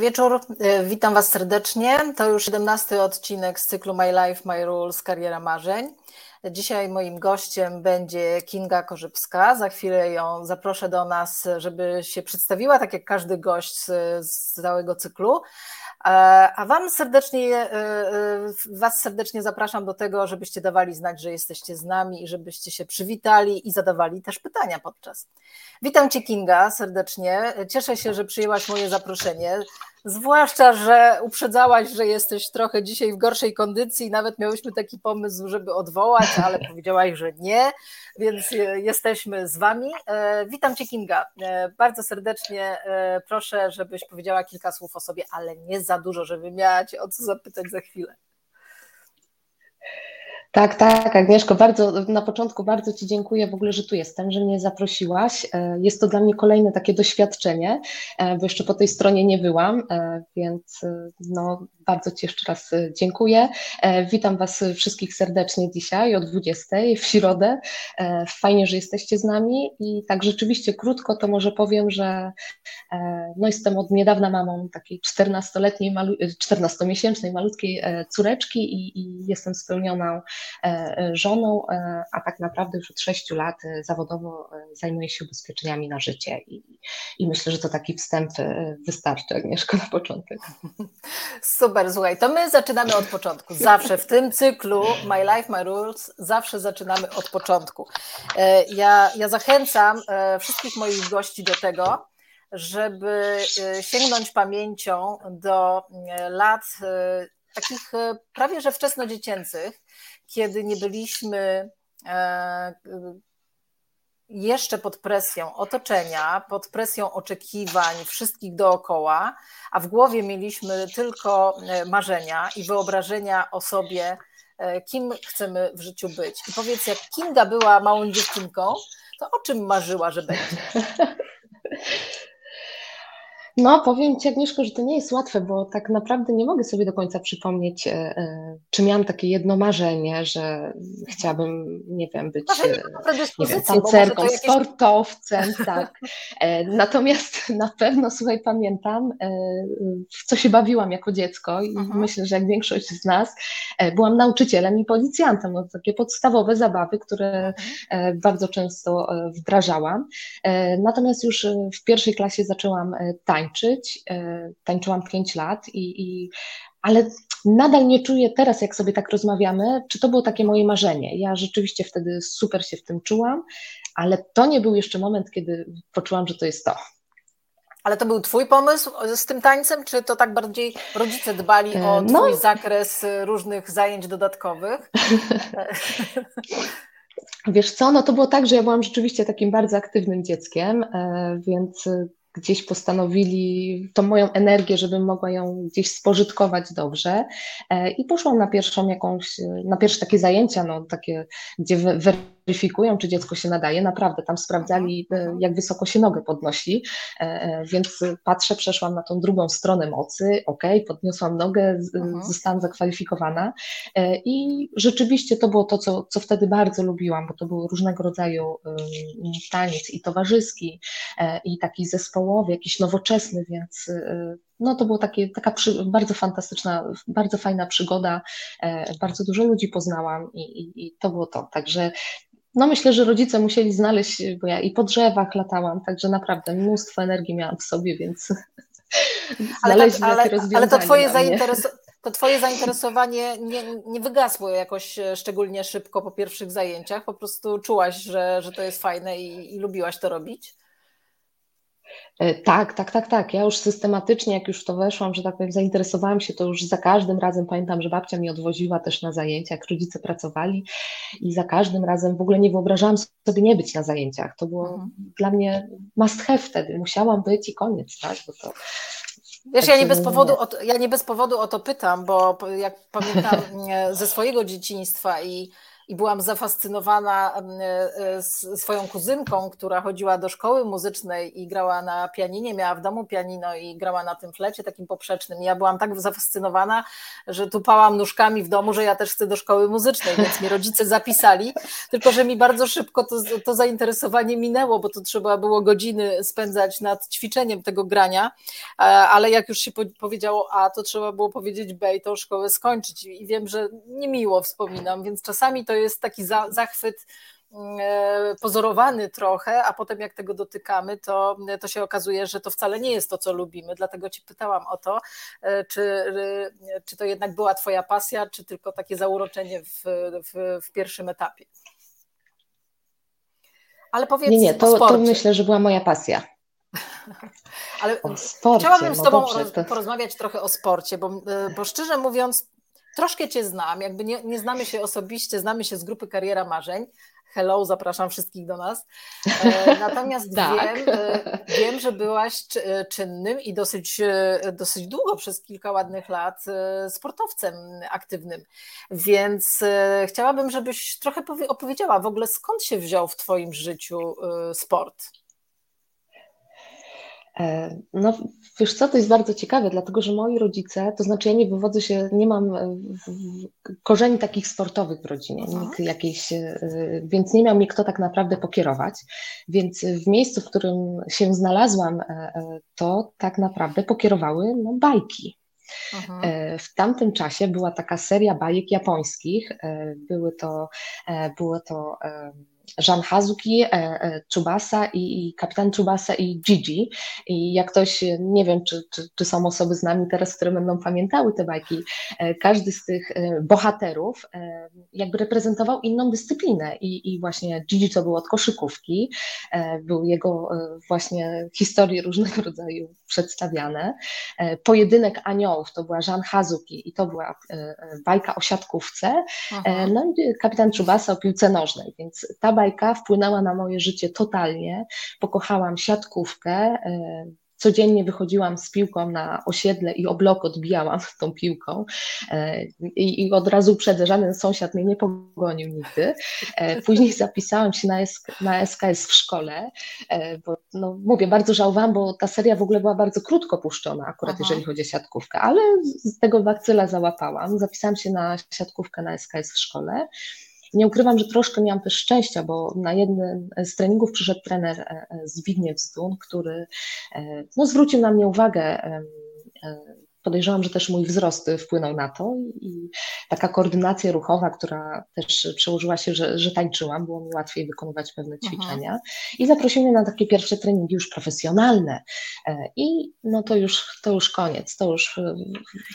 Wieczór, e, witam Was serdecznie. To już 17 odcinek z cyklu My Life, My Rules, Kariera Marzeń. Dzisiaj moim gościem będzie Kinga Korzybska. Za chwilę ją zaproszę do nas, żeby się przedstawiła, tak jak każdy gość z, z całego cyklu. E, a Wam serdecznie, e, e, Was serdecznie zapraszam do tego, żebyście dawali znać, że jesteście z nami i żebyście się przywitali i zadawali też pytania podczas. Witam Cię Kinga serdecznie. Cieszę się, że przyjęłaś moje zaproszenie. Zwłaszcza, że uprzedzałaś, że jesteś trochę dzisiaj w gorszej kondycji. Nawet miałyśmy taki pomysł, żeby odwołać, ale powiedziałaś, że nie, więc jesteśmy z Wami. Witam Cię, Kinga. Bardzo serdecznie proszę, żebyś powiedziała kilka słów o sobie, ale nie za dużo, żeby miała Cię o co zapytać za chwilę. Tak, tak, Agnieszko, bardzo na początku bardzo Ci dziękuję w ogóle, że tu jestem, że mnie zaprosiłaś. E, jest to dla mnie kolejne takie doświadczenie, e, bo jeszcze po tej stronie nie byłam, e, więc no, bardzo Ci jeszcze raz dziękuję. Witam Was wszystkich serdecznie dzisiaj o 20 w środę. Fajnie, że jesteście z nami i tak rzeczywiście krótko to może powiem, że no, jestem od niedawna mamą takiej 14-letniej, 14-miesięcznej malutkiej córeczki i, i jestem spełnioną żoną, e, a tak naprawdę już od sześciu lat zawodowo zajmuję się ubezpieczeniami na życie i, i myślę, że to taki wstęp wystarczy, Agnieszko, na początek. Super, słuchaj, to my zaczynamy od początku. Zawsze w tym cyklu My Life, My Rules, zawsze zaczynamy od początku. Ja, ja zachęcam wszystkich moich gości do tego, żeby sięgnąć pamięcią do lat takich prawie że wczesnodziecięcych, kiedy nie byliśmy e, jeszcze pod presją otoczenia, pod presją oczekiwań wszystkich dookoła, a w głowie mieliśmy tylko e, marzenia i wyobrażenia o sobie, e, kim chcemy w życiu być. I powiedz, jak Kinga była małą dziewczynką, to o czym marzyła, że będzie? No, powiem Ci, Agnieszko, że to nie jest łatwe, bo tak naprawdę nie mogę sobie do końca przypomnieć, e, e, czy miałam takie jedno marzenie, że chciałabym, nie wiem, być e, nie wiem, tancerką, jakieś... sportowcem, tak. Natomiast na pewno, słuchaj, pamiętam, w co się bawiłam jako dziecko i mhm. myślę, że jak większość z nas, byłam nauczycielem i policjantem. No, takie podstawowe zabawy, które bardzo często wdrażałam. Natomiast już w pierwszej klasie zaczęłam tańczyć tańczyć. E, tańczyłam 5 lat, i, i, ale nadal nie czuję teraz, jak sobie tak rozmawiamy, czy to było takie moje marzenie. Ja rzeczywiście wtedy super się w tym czułam, ale to nie był jeszcze moment, kiedy poczułam, że to jest to. Ale to był Twój pomysł z tym tańcem, czy to tak bardziej rodzice dbali o e, Twój no. zakres różnych zajęć dodatkowych? Wiesz co, no to było tak, że ja byłam rzeczywiście takim bardzo aktywnym dzieckiem, e, więc gdzieś postanowili tą moją energię, żebym mogła ją gdzieś spożytkować dobrze. E, I poszłam na pierwszą jakąś, na pierwsze takie zajęcia, no takie, gdzie weryfikują, czy dziecko się nadaje. Naprawdę tam sprawdzali, e, jak wysoko się nogę podnosi. E, więc patrzę, przeszłam na tą drugą stronę mocy, ok, podniosłam nogę, mhm. zostałam zakwalifikowana. I rzeczywiście to było to, co, co wtedy bardzo lubiłam, bo to był różnego rodzaju taniec i towarzyski, i taki zespołowy jakiś nowoczesny, więc no to była taka przy, bardzo fantastyczna, bardzo fajna przygoda. E, bardzo dużo ludzi poznałam i, i, i to było to. Także no myślę, że rodzice musieli znaleźć, bo ja i po drzewach latałam, także naprawdę mnóstwo energii miałam w sobie, więc ale, to, ale, ale to twoje zainteresowanie to Twoje zainteresowanie nie, nie wygasło jakoś e, szczególnie szybko po pierwszych zajęciach? Po prostu czułaś, że, że to jest fajne i, i lubiłaś to robić? E, tak, tak, tak, tak. Ja już systematycznie, jak już w to weszłam, że tak powiem, zainteresowałam się, to już za każdym razem pamiętam, że babcia mi odwoziła też na zajęcia, jak rodzice pracowali i za każdym razem w ogóle nie wyobrażałam sobie nie być na zajęciach. To było mhm. dla mnie must have wtedy. Musiałam być i koniec, tak? Bo to, Wiesz, ja nie, bez powodu o to, ja nie bez powodu o to pytam, bo jak pamiętam ze swojego dzieciństwa i i byłam zafascynowana swoją kuzynką, która chodziła do szkoły muzycznej i grała na pianinie, miała w domu pianino i grała na tym flecie takim poprzecznym. I ja byłam tak zafascynowana, że tupałam nóżkami w domu, że ja też chcę do szkoły muzycznej, więc mi rodzice zapisali, tylko że mi bardzo szybko to, to zainteresowanie minęło, bo to trzeba było godziny spędzać nad ćwiczeniem tego grania, ale jak już się powiedziało A, to trzeba było powiedzieć B i tą szkołę skończyć. I wiem, że niemiło wspominam, więc czasami to jest taki zachwyt e, pozorowany trochę, a potem jak tego dotykamy, to, to się okazuje, że to wcale nie jest to, co lubimy. Dlatego Ci pytałam o to, e, czy, czy to jednak była Twoja pasja, czy tylko takie zauroczenie w, w, w pierwszym etapie. Ale powiedz nie, nie, to, to myślę, że była moja pasja. Ale sporcie, chciałabym z no Tobą dobrze, to... porozmawiać trochę o sporcie, bo, e, bo szczerze mówiąc, troszkę Cię znam, jakby nie, nie znamy się osobiście, znamy się z grupy Kariera Marzeń. Hello, zapraszam wszystkich do nas. E, natomiast tak. wiem, e, wiem, że byłaś czynnym i dosyć, dosyć długo, przez kilka ładnych lat, sportowcem aktywnym. Więc chciałabym, żebyś trochę opowiedziała w ogóle, skąd się wziął w Twoim życiu sport. E, no, wiesz co, to jest bardzo ciekawe, dlatego że moi rodzice, to znaczy ja nie wywodzę się, nie mam e, korzeni takich sportowych w rodzinie, nikt jakiejś, e, więc nie miał mnie kto tak naprawdę pokierować, więc w miejscu, w którym się znalazłam, to tak naprawdę pokierowały no, bajki. Aha. W tamtym czasie była taka seria bajek japońskich. Były to, było to Jean Hazuki, e, e, Tsubasa i, i kapitan Tsubasa i Gigi. I jak ktoś, nie wiem, czy, czy, czy, są osoby z nami teraz, które będą pamiętały te bajki, e, każdy z tych bohaterów jakby reprezentował inną dyscyplinę. I, i właśnie Gigi to był od koszykówki, był jego właśnie historie różnego rodzaju przedstawiane. Pojedynek aniołów to była Jean Hazuki i to była bajka o siatkówce. Aha. No i kapitan Tsubasa o piłce nożnej, więc ta bajka wpłynęła na moje życie totalnie. Pokochałam siatkówkę. E, codziennie wychodziłam z piłką na osiedle i o blok odbijałam tą piłką e, i, i od razu uprzedzę, żaden sąsiad mnie nie pogonił nigdy. E, później zapisałam się na, SK, na SKS w szkole, bo no, mówię, bardzo żałowałam, bo ta seria w ogóle była bardzo krótko puszczona, akurat Aha. jeżeli chodzi o siatkówkę, ale z tego bakcyla załapałam. Zapisałam się na siatkówkę na SKS w szkole. Nie ukrywam, że troszkę miałam też szczęścia, bo na jednym z treningów przyszedł trener e, e, Zbigniew Zdun, który e, no, zwrócił na mnie uwagę podejrzewam, że też mój wzrost wpłynął na to i taka koordynacja ruchowa, która też przełożyła się, że, że tańczyłam, było mi łatwiej wykonywać pewne ćwiczenia Aha. i zaprosił mnie na takie pierwsze treningi już profesjonalne i no to już, to już koniec, to już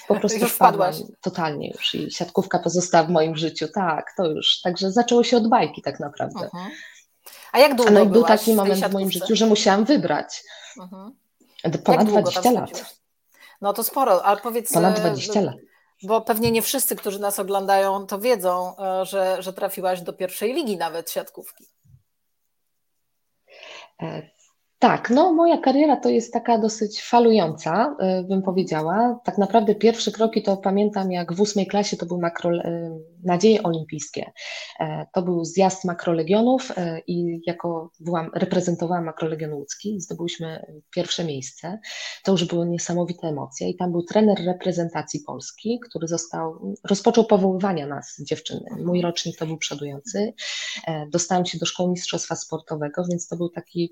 po prostu już wpadłam totalnie już i siatkówka pozostała w moim życiu, tak, to już, także zaczęło się od bajki tak naprawdę. Aha. A jak długo No był taki moment w moim życiu, że musiałam wybrać. Aha. Ponad 20 lat. No to sporo, ale powiedz. Ponad 20 lat. Bo pewnie nie wszyscy, którzy nas oglądają, to wiedzą, e, że, że trafiłaś do pierwszej ligi nawet siatkówki. E, tak, no moja kariera to jest taka dosyć falująca, y, bym powiedziała. Tak naprawdę pierwsze kroki to pamiętam jak w ósmej klasie to był makro, y, nadzieje olimpijskie. E, to był zjazd makrolegionów i jako byłam, reprezentowałam makrolegion łódzki, zdobyliśmy pierwsze miejsce. To już były niesamowite emocje i tam był trener reprezentacji Polski, który został, rozpoczął powoływania nas, dziewczyny. Mój rocznik to był przodujący. E, dostałam się do szkoły mistrzostwa sportowego, więc to był taki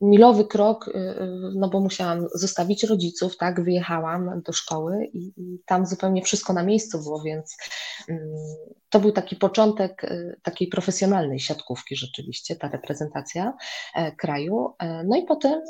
milowy krok, y, y, no bo musiałam zostawić rodziców, tak, wyjechałam do szkoły i, i, tam zupełnie wszystko na miejscu było, więc mm, to był taki początek y, takiej profesjonalnej siatkówki rzeczywiście, ta reprezentacja e, kraju. E, no i potem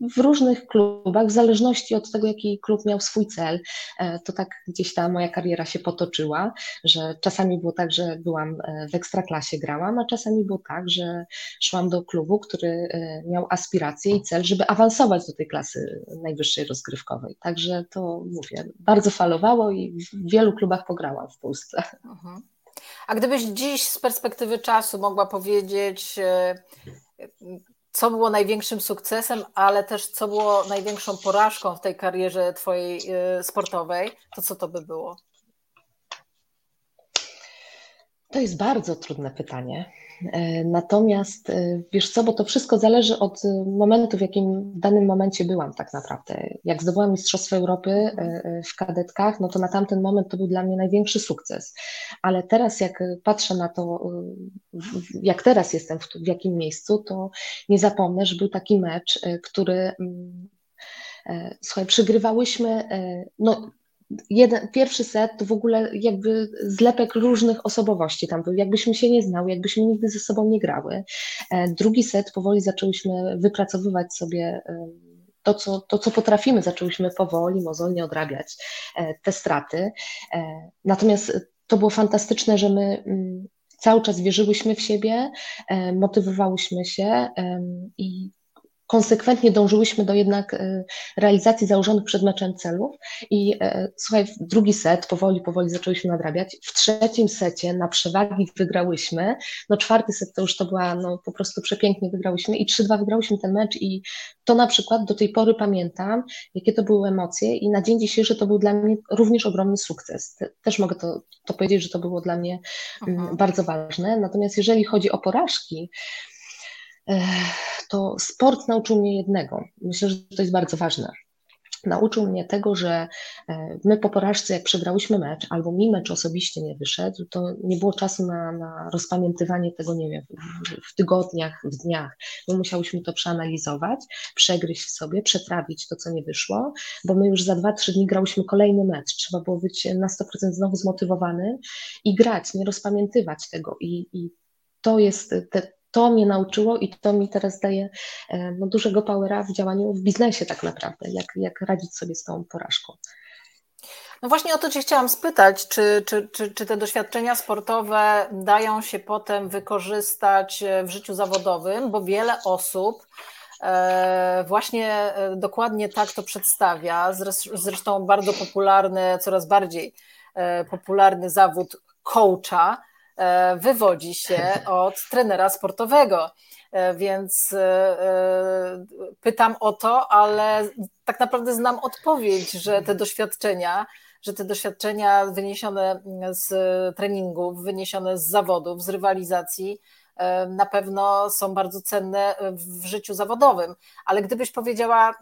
w różnych klubach, w zależności od tego, jaki klub miał swój cel, e, to tak gdzieś ta moja kariera się potoczyła, że czasami było tak, że byłam e, w ekstraklasie grałam, a czasami było tak, że szłam do klubu, który e, miał aspiracje i cel, żeby awansować do tej klasy najwyższej rozgrywkowej. Także to mówię, bardzo falowało i w wielu klubach pograłam w Polsce. Mhm. A gdybyś dziś z perspektywy czasu mogła powiedzieć, co było największym sukcesem, ale też co było największą porażką w tej karierze Twojej y, sportowej, to co to by było? To jest bardzo trudne pytanie. E, natomiast e, wiesz co, bo to wszystko zależy od e, momentu, w jakim w danym momencie byłam tak naprawdę. Jak zdobyłam Mistrzostwo Europy w kadetkach, no to na tamten moment to był dla mnie największy sukces. Ale teraz jak patrzę na to, jak teraz jestem, w jakim miejscu, to nie zapomnę, że był taki mecz, który mm, Słuchaj, przegrywałyśmy, no jeden, pierwszy set to w ogóle jakby zlepek różnych osobowości tam był, jakbyśmy się nie znały, jakbyśmy nigdy ze sobą nie grały. E, drugi set powoli zaczęłyśmy wypracowywać sobie e, to co, to, co potrafimy, zaczęłyśmy powoli, mozolnie odrabiać e, te straty. Natomiast to było fantastyczne, że my mm, cały czas wierzyłyśmy w siebie, motywowałyśmy się i konsekwentnie dążyłyśmy do jednak e, realizacji założonych przed meczem celów i e, słuchaj, drugi set powoli, powoli zaczęłyśmy nadrabiać. W trzecim secie na przewagi wygrałyśmy, no czwarty set to już to była, no po prostu przepięknie wygrałyśmy i 3-2 wygrałyśmy ten mecz i to na przykład do tej pory pamiętam, jakie to były emocje i na dzień dzisiejszy to był dla mnie również ogromny sukces. Też mogę to, to powiedzieć, że to było dla mnie mm, bardzo ważne. Natomiast jeżeli chodzi o porażki, to sport nauczył mnie jednego. Myślę, że to jest bardzo ważne. Nauczył mnie tego, że e, my po porażce, jak przegrałyśmy mecz, albo mi mecz osobiście nie wyszedł, to nie było czasu na, na rozpamiętywanie tego, nie wiem, w, w tygodniach, w dniach. My musiałyśmy to przeanalizować, przegryźć w sobie, przetrawić to, co nie wyszło, bo my już za 2-3 dni grałyśmy kolejny mecz. Trzeba było być na 100% znowu zmotywowanym i grać, nie rozpamiętywać tego. I, i to jest te, to mnie nauczyło i to mi teraz daje e, no, dużego powera w działaniu w biznesie tak naprawdę, jak, jak radzić sobie z tą porażką. No właśnie o to Cię chciałam spytać, czy, czy, czy, czy te doświadczenia sportowe dają się potem wykorzystać w życiu zawodowym, bo wiele osób e, właśnie e, dokładnie tak to przedstawia. Zresztą bardzo popularny, coraz bardziej popularny zawód coacha, E, wywodzi się od trenera sportowego. E, więc e, pytam o to, ale tak naprawdę znam odpowiedź, że te doświadczenia, że te doświadczenia wyniesione z treningów, wyniesione z zawodów, z rywalizacji, na pewno są bardzo cenne w życiu zawodowym. Ale gdybyś powiedziała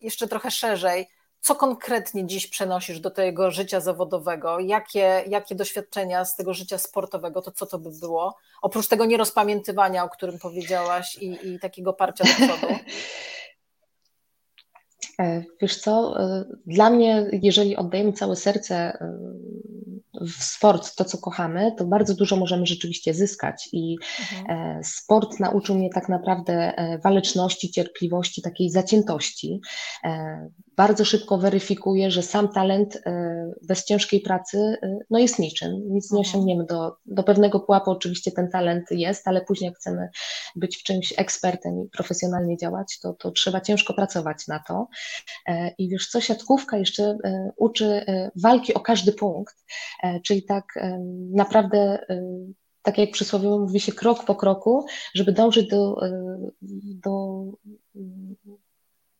jeszcze trochę szerzej, co konkretnie dziś przenosisz do tego życia zawodowego? Jakie, jakie doświadczenia z tego życia sportowego, to co to by było? Oprócz tego nierozpamiętywania, o którym powiedziałaś i, i takiego parcia do przodu. E, wiesz co, e, dla mnie, jeżeli oddajemy całe serce e, w sport, to co kochamy, to bardzo dużo możemy rzeczywiście zyskać. I mhm. sport nauczył mnie tak naprawdę waleczności, cierpliwości, takiej zaciętości bardzo szybko weryfikuje, że sam talent e, bez ciężkiej pracy e, no jest niczym, nic nie mhm. osiągniemy. Do, do pewnego pułapu oczywiście ten talent jest, ale później jak chcemy być w czymś ekspertem i profesjonalnie działać, to, to trzeba ciężko pracować na to. E, I wiesz co, siatkówka jeszcze uczy walki o każdy punkt, czyli tak naprawdę tak jak przysłowiowo mówi się krok po kroku, żeby dążyć do, do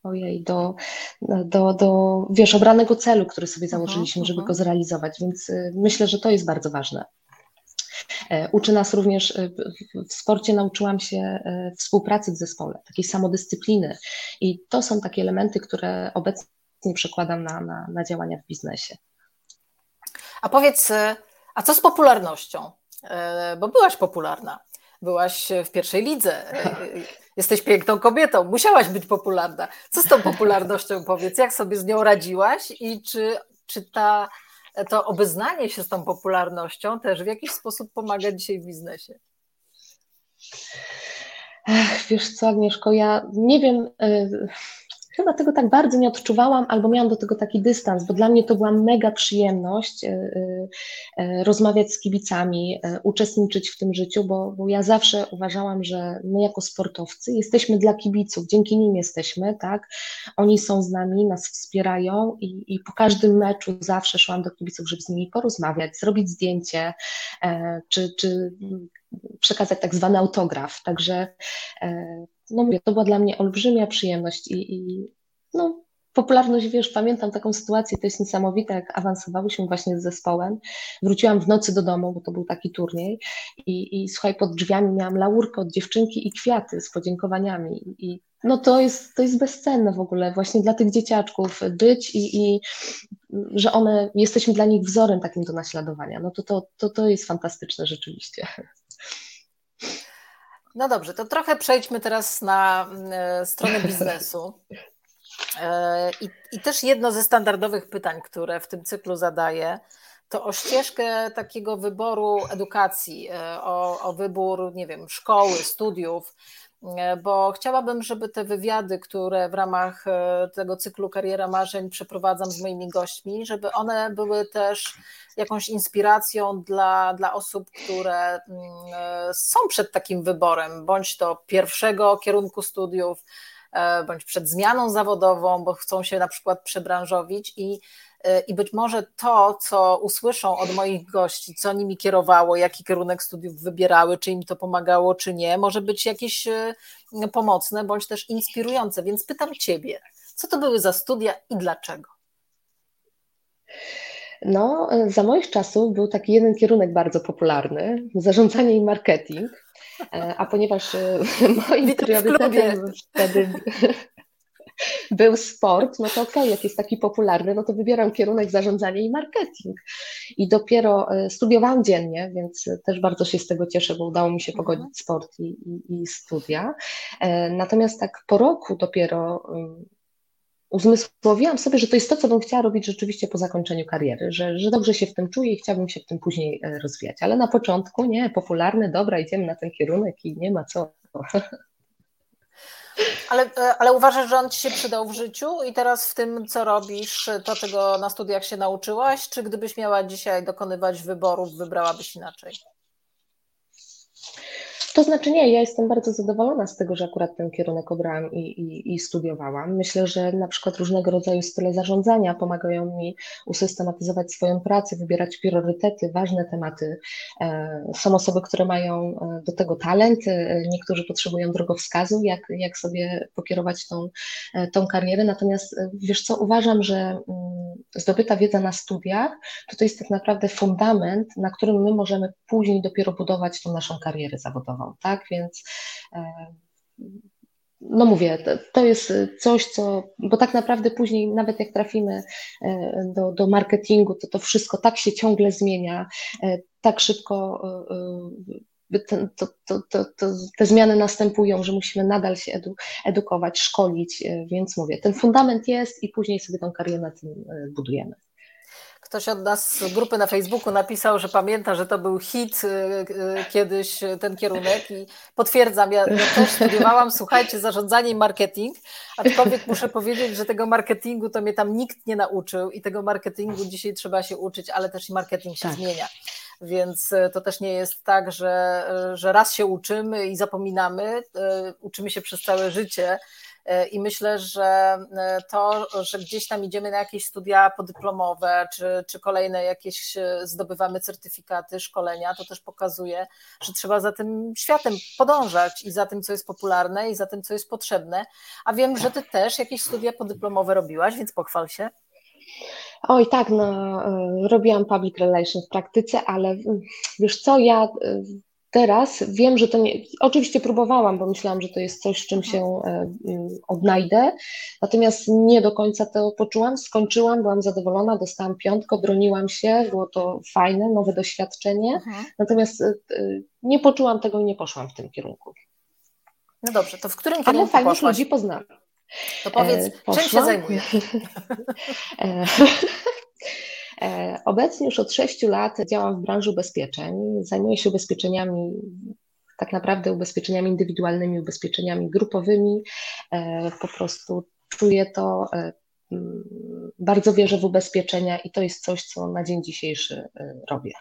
ojej, do, do, do, wiesz, obranego celu, który sobie mhm, założyliśmy, żeby mhm. go zrealizować, więc y, myślę, że to jest bardzo ważne. E, uczy nas również, y, w sporcie nauczyłam się e, współpracy w zespole, takiej samodyscypliny i to są takie elementy, które obecnie przekładam na, na, na działania w biznesie. A powiedz, y, a co z popularnością? E, bo byłaś popularna byłaś w pierwszej lidze. Jesteś piękną kobietą, musiałaś być popularna. Co z tą popularnością powiedz? Jak sobie z nią radziłaś i czy, czy ta, to obeznanie się z tą popularnością też w jakiś sposób pomaga dzisiaj w biznesie? Ech, wiesz co, Agnieszko, ja nie wiem. Y chyba tego tak bardzo nie odczuwałam, albo miałam do tego taki dystans, bo dla mnie to była mega przyjemność e, e, e, rozmawiać z kibicami, uczestniczyć w tym życiu, bo, bo ja zawsze uważałam, że my jako sportowcy jesteśmy dla kibiców, dzięki nim jesteśmy, tak? Oni są z nami, nas wspierają i, i po każdym meczu zawsze szłam do kibiców, żeby z nimi porozmawiać, zrobić zdjęcie, czy, czy przekazać tak zwany autograf. Także no mówię, to była dla mnie olbrzymia przyjemność i, i no, popularność, wiesz, pamiętam taką sytuację, to jest niesamowite, jak awansowałyśmy właśnie z zespołem. Wróciłam w nocy do domu, bo to był taki turniej i, i słuchaj, pod drzwiami miałam laurkę od dziewczynki i kwiaty z podziękowaniami i no to jest, to jest bezcenne w ogóle właśnie dla tych dzieciaczków być i, i że one, jesteśmy dla nich wzorem takim do naśladowania. No to, to, to, to jest fantastyczne rzeczywiście. No dobrze, to trochę przejdźmy teraz na e, stronę biznesu. E, I, I też jedno ze standardowych pytań, które w tym cyklu zadaję, to o ścieżkę takiego wyboru edukacji, e, o, o wybór, nie wiem, szkoły, studiów, bo chciałabym, żeby te wywiady, które w ramach tego cyklu Kariera Marzeń przeprowadzam z moimi gośćmi, żeby one były też jakąś inspiracją dla, dla osób, które mm, są przed takim wyborem, bądź to pierwszego kierunku studiów, E, bądź przed zmianą zawodową, bo chcą się na przykład przebranżowić i e, i być może to, co usłyszą od moich gości, co nimi kierowało, jaki kierunek studiów wybierały, czy im to pomagało, czy nie, może być jakieś e, pomocne bądź też inspirujące. Więc pytam Ciebie, co to były za studia i dlaczego? No, za moich czasów był taki jeden kierunek bardzo popularny zarządzanie i marketing. E, a ponieważ e, moim priorytetem wtedy był sport, no to okej, okay, jak jest taki popularny, no to wybieram kierunek zarządzanie i marketing. I dopiero e, studiowałam dziennie, więc też bardzo się z tego cieszę, bo udało mi się mhm. pogodzić sport i, i, i studia. Natomiast tak po roku dopiero uzmysłowiłam sobie, że to jest to, co bym chciała robić rzeczywiście po zakończeniu kariery, że, że dobrze się w tym czuję i chciałabym się w tym później e, rozwijać. Ale na początku nie, popularne, dobra, idziemy na ten kierunek i nie ma co. Ale, e, ale uważasz, że on ci się przydał w życiu i teraz w tym, co robisz, to czego na studiach się nauczyłaś, czy gdybyś miała dzisiaj dokonywać wyborów, wybrałabyś inaczej? To znaczy nie, ja jestem bardzo zadowolona z tego, że akurat ten kierunek obrałam i, i, i, studiowałam. Myślę, że na przykład różnego rodzaju style zarządzania pomagają mi usystematyzować swoją pracę, wybierać priorytety, ważne tematy. E, są osoby, które mają e, do tego talent, e, niektórzy potrzebują drogowskazu, jak, jak sobie pokierować tą, tą karierę. Natomiast wiesz co, uważam, że mm, zdobyta wiedza na studiach to to jest tak naprawdę fundament, na którym my możemy później dopiero budować tą naszą karierę zawodową tak? Więc e, no mówię, to, to, jest coś, co, bo tak naprawdę później, nawet jak trafimy e, do, do marketingu, to to wszystko tak się ciągle zmienia, e, tak szybko ten, to, to, to, te zmiany następują, że musimy nadal się edu, edukować, szkolić, więc mówię, ten fundament jest i później sobie tą karierę na tym budujemy. Ktoś od nas z grupy na Facebooku napisał, że pamięta, że to był hit y, y, kiedyś ten kierunek i potwierdzam, ja, ja też studiowałam, słuchajcie, zarządzanie i marketing, aczkolwiek muszę powiedzieć, że tego marketingu to mnie tam nikt nie nauczył i tego marketingu dzisiaj trzeba się uczyć, ale też i marketing się tak. zmienia. Więc y, to też nie jest tak, że, że raz się uczymy i zapominamy, uczymy się przez całe życie I myślę, że e, to, że gdzieś tam idziemy na jakieś studia podyplomowe, czy, czy kolejne jakieś e, zdobywamy certyfikaty, szkolenia, to też pokazuje, że trzeba za tym światem podążać i za tym, co jest popularne, i za tym, co jest potrzebne. A wiem, że ty też jakieś studia podyplomowe robiłaś, więc pochwal się. Oj, tak, no, robiłam public relations w praktyce, ale mm, wiesz co, ja Teraz wiem, że to nie. Oczywiście próbowałam, bo myślałam, że to jest coś, z czym się e, mm, odnajdę, natomiast nie do końca to poczułam. Skończyłam, byłam zadowolona, dostałam piątkę, broniłam się, było to fajne, nowe doświadczenie, mhm. natomiast e, nie poczułam tego i nie poszłam w tym kierunku. No dobrze, to w którym kierunku Ale fajnych poszłaś? ludzi poznałam. To powiedz, e, czym się zajmujesz? E, obecnie już od 6 lat działam w branży ubezpieczeń. Zajmuję się ubezpieczeniami, tak naprawdę ubezpieczeniami indywidualnymi, ubezpieczeniami grupowymi. E, po prostu czuję to, e, mm, bardzo wierzę w ubezpieczenia i to jest coś, co na dzień dzisiejszy robię.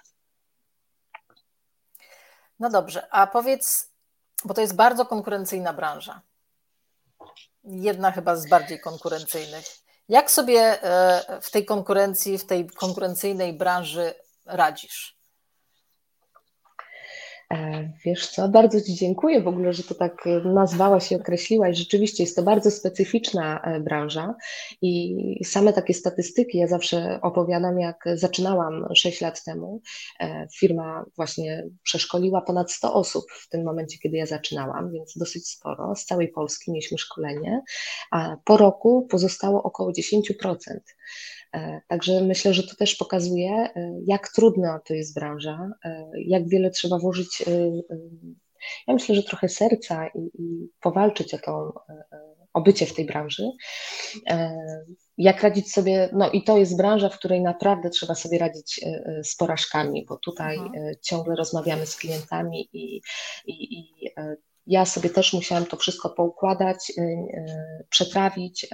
No dobrze, a powiedz, bo to jest bardzo konkurencyjna branża. Jedna chyba z bardziej konkurencyjnych. Jak sobie e, w tej konkurencji, w tej konkurencyjnej branży radzisz? E, wiesz co, bardzo Ci dziękuję w ogóle, że to tak nazwałaś i określiłaś. Rzeczywiście jest to bardzo specyficzna e, branża i same takie statystyki ja zawsze opowiadam, jak zaczynałam 6 lat temu. E, firma właśnie przeszkoliła ponad 100 osób w tym momencie, kiedy ja zaczynałam, więc dosyć sporo. Z całej Polski mieliśmy szkolenie, a po roku pozostało około 10%. E, także myślę, że to też pokazuje, e, jak trudna to jest branża, e, jak wiele trzeba włożyć. Ja myślę, że trochę serca i, i powalczyć o to o bycie w tej branży. Jak radzić sobie, no i to jest branża, w której naprawdę trzeba sobie radzić z porażkami, bo tutaj mhm. ciągle rozmawiamy z klientami i, i, i ja sobie też musiałam to wszystko poukładać, przetrawić